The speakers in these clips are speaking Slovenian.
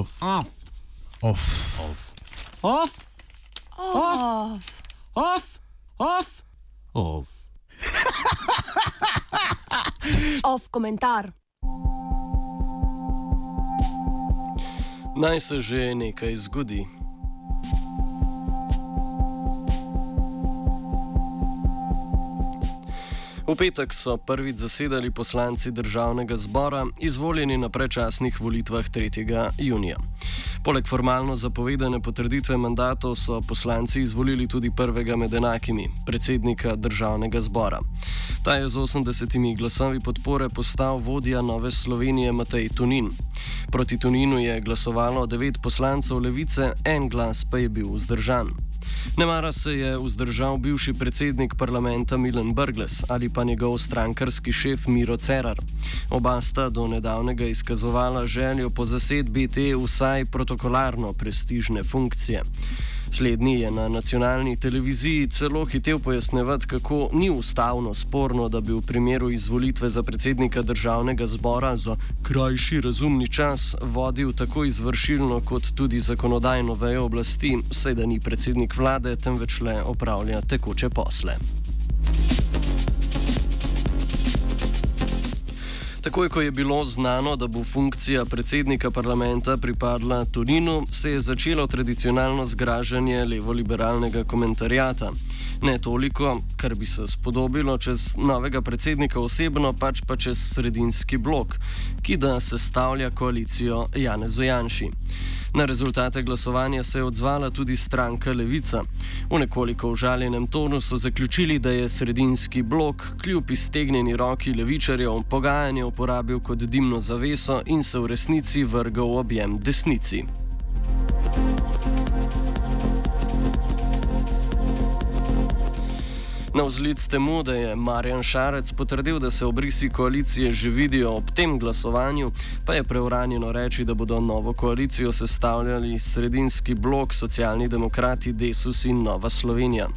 Off. Off. Off. Off. Off. Off. Off. Off. Off. Off komentar. Naj se že nekaj zgodi. V petek so prvič zasedali poslanci državnega zbora, izvoljeni na predčasnih volitvah 3. junija. Poleg formalno zapovedane potrditve mandatov so poslanci izvolili tudi prvega med enakimi, predsednika državnega zbora. Ta je z 80 glasovi podpore postal vodja Nove Slovenije Matej Tunin. Proti Tuninu je glasovalo devet poslancev levice, en glas pa je bil vzdržan. Nemara se je vzdržal bivši predsednik parlamenta Milan Brgles ali pa njegov strankarski šef Miro Cerar. Oba sta do nedavnega izkazovala željo po zasedbi te vsaj protokolarno prestižne funkcije. Slednji je na nacionalni televiziji celo hitev pojasnevati, kako ni ustavno sporno, da bi v primeru izvolitve za predsednika državnega zbora za krajši razumni čas vodil tako izvršilno kot tudi zakonodajno vejo oblasti, saj da ni predsednik vlade, temveč le opravlja tekoče posle. Takoj, ko je bilo znano, da bo funkcija predsednika parlamenta pripadla Turinu, se je začelo tradicionalno zgražanje levo-liberalnega komentarjata. Ne toliko, kar bi se spodobilo čez novega predsednika osebno, pač pa čez sredinski blok, ki da sestavlja koalicijo Janezu Janši. Na rezultate glasovanja se je odzvala tudi stranka Levica. V nekoliko užaljenem tonu so zaključili, da je sredinski blok kljub iztegnjeni roki levičarjev pogajanje uporabil kot dimno zaveso in se v resnici vrgal v objem desnici. Na vzlic temu, da je Marjan Šarec potrdil, da se obrisi koalicije že vidijo ob tem glasovanju, pa je preuranjeno reči, da bodo novo koalicijo sestavljali sredinski blok socialni demokrati, Desus in Nova Slovenija.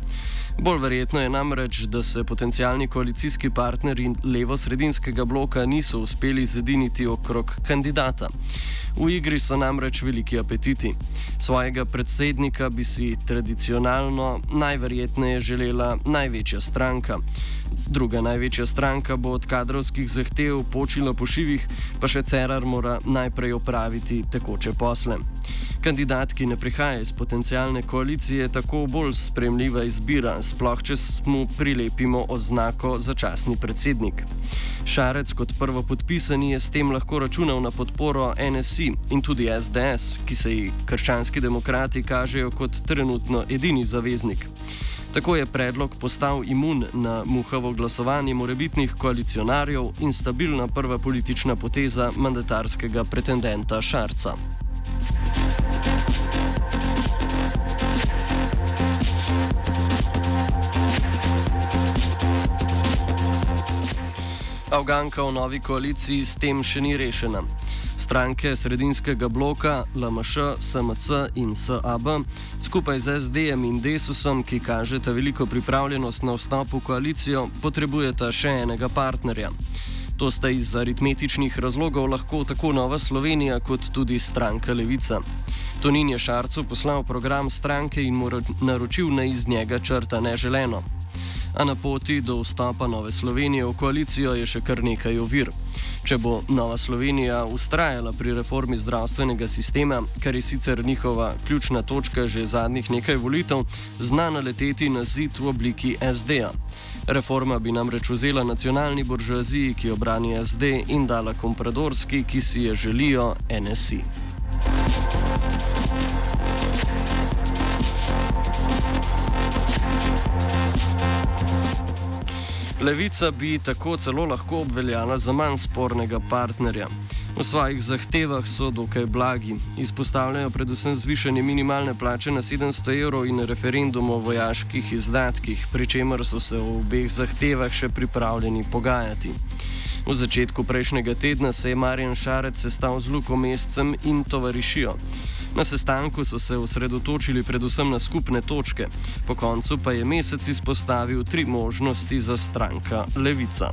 Bolj verjetno je namreč, da se potencijalni koalicijski partnerji levo-sredinskega bloka niso uspeli zediniti okrog kandidata. V igri so namreč veliki apetiti. Svojega predsednika bi si tradicionalno najverjetneje želela največja stranka. Druga največja stranka bo od kadrovskih zahtev počila po šivih, pa še Cerar mora najprej opraviti tekoče posle. Kandidat, ki ne prihaja iz potencijalne koalicije, je tako bolj spremljiva izbira, sploh če mu prilepimo oznako začasni predsednik. Šarec kot prvo podpisani je s tem lahko računal na podporo NSI in tudi SDS, ki se ji krščanski demokrati kažejo kot trenutno edini zaveznik. Tako je predlog postal imun na muhavo glasovanje morebitnih koalicionarjev in stabilna prva politična poteza mandatarskega pretendenta Šarca. Afganka v novi koaliciji s tem še ni rešena. Stranke sredinskega bloka LMŠ, SMC in SAB skupaj z SD-jem in Desusom, ki kažeta veliko pripravljenost na vstop v koalicijo, potrebujeta še enega partnerja. To sta iz aritmetičnih razlogov lahko tako Nova Slovenija kot tudi stranka Levica. Tonin je Šarcu poslal program stranke in mu naročil, da iz njega črta neželeno a na poti do vstopa Nove Slovenije v koalicijo je še kar nekaj ovir. Če bo Nova Slovenija ustrajala pri reformi zdravstvenega sistema, kar je sicer njihova ključna točka že zadnjih nekaj volitev, zna naleteti na zid v obliki SD-ja. Reforma bi namreč vzela nacionalni buržoaziji, ki obrani SD, in dala kompradorski, ki si je želijo NSI. Levica bi tako celo lahko obveljala za manj spornega partnerja. V svojih zahtevah so dokaj blagi. Izpostavljajo predvsem zvišanje minimalne plače na 700 evrov in referendum o vojaških izdatkih, pri čemer so se v obeh zahtevah še pripravljeni pogajati. V začetku prejšnjega tedna se je Marjan Šarec sestal z Luko Mescem in tovarišijo. Na sestanku so se osredotočili predvsem na skupne točke, po koncu pa je mesec izpostavil tri možnosti za stranka Levica.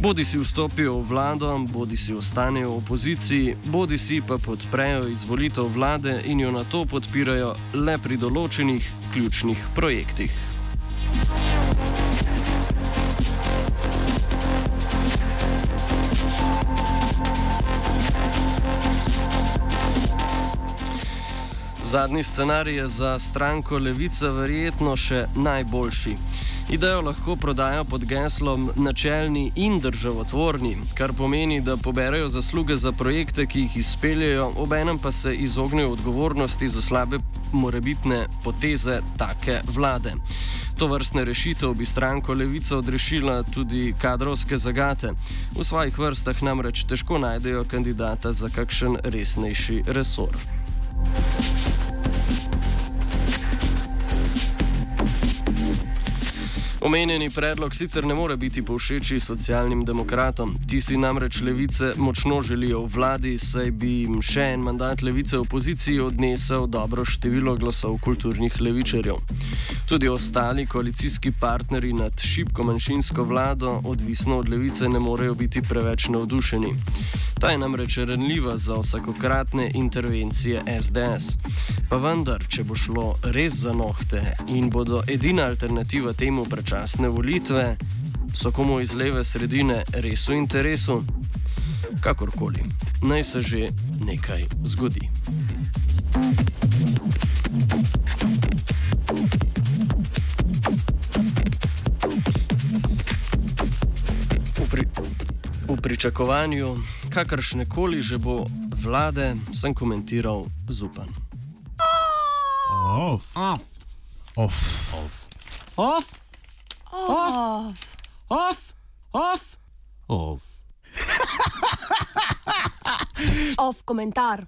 Bodi si vstopijo v vlado, bodi si ostanejo v opoziciji, bodi si pa podprejo izvolitev vlade in jo na to podpirajo le pri določenih ključnih projektih. Zadnji scenarij je za stranko Levica verjetno še najboljši. Idejo lahko prodajo pod geslom načelni in državotvorni, kar pomeni, da poberajo zasluge za projekte, ki jih izpeljajo, obenem pa se izognejo odgovornosti za slabe morebitne poteze take vlade. To vrstne rešitev bi stranko Levica odrešila tudi kadrovske zagate. V svojih vrstah namreč težko najdejo kandidata za kakšen resnejši resor. Omenjeni predlog sicer ne more biti povšeči socialnim demokratom. Ti si namreč levice močno želijo v vladi, saj bi jim še en mandat levice v opoziciji odnesel dobro število glasov kulturnih levičarjev. Tudi ostali koalicijski partnerji nad šibko manjšinsko vlado, odvisno od levice, ne morejo biti preveč navdušeni. Ta je namreč renljiva za vsakokratne intervencije SDS. Pa vendar, če bo šlo res za nohte in bodo edina alternativa temu predčasne volitve, so komu iz leve sredine res v interesu? Kakorkoli, naj se že nekaj zgodi. V, pri, v pričakovanju, kakršne koli že bo vlade, sem komentiral zupan. Off. Off. Off. Off. Off. Off. Off. Off. Off. Off komentar.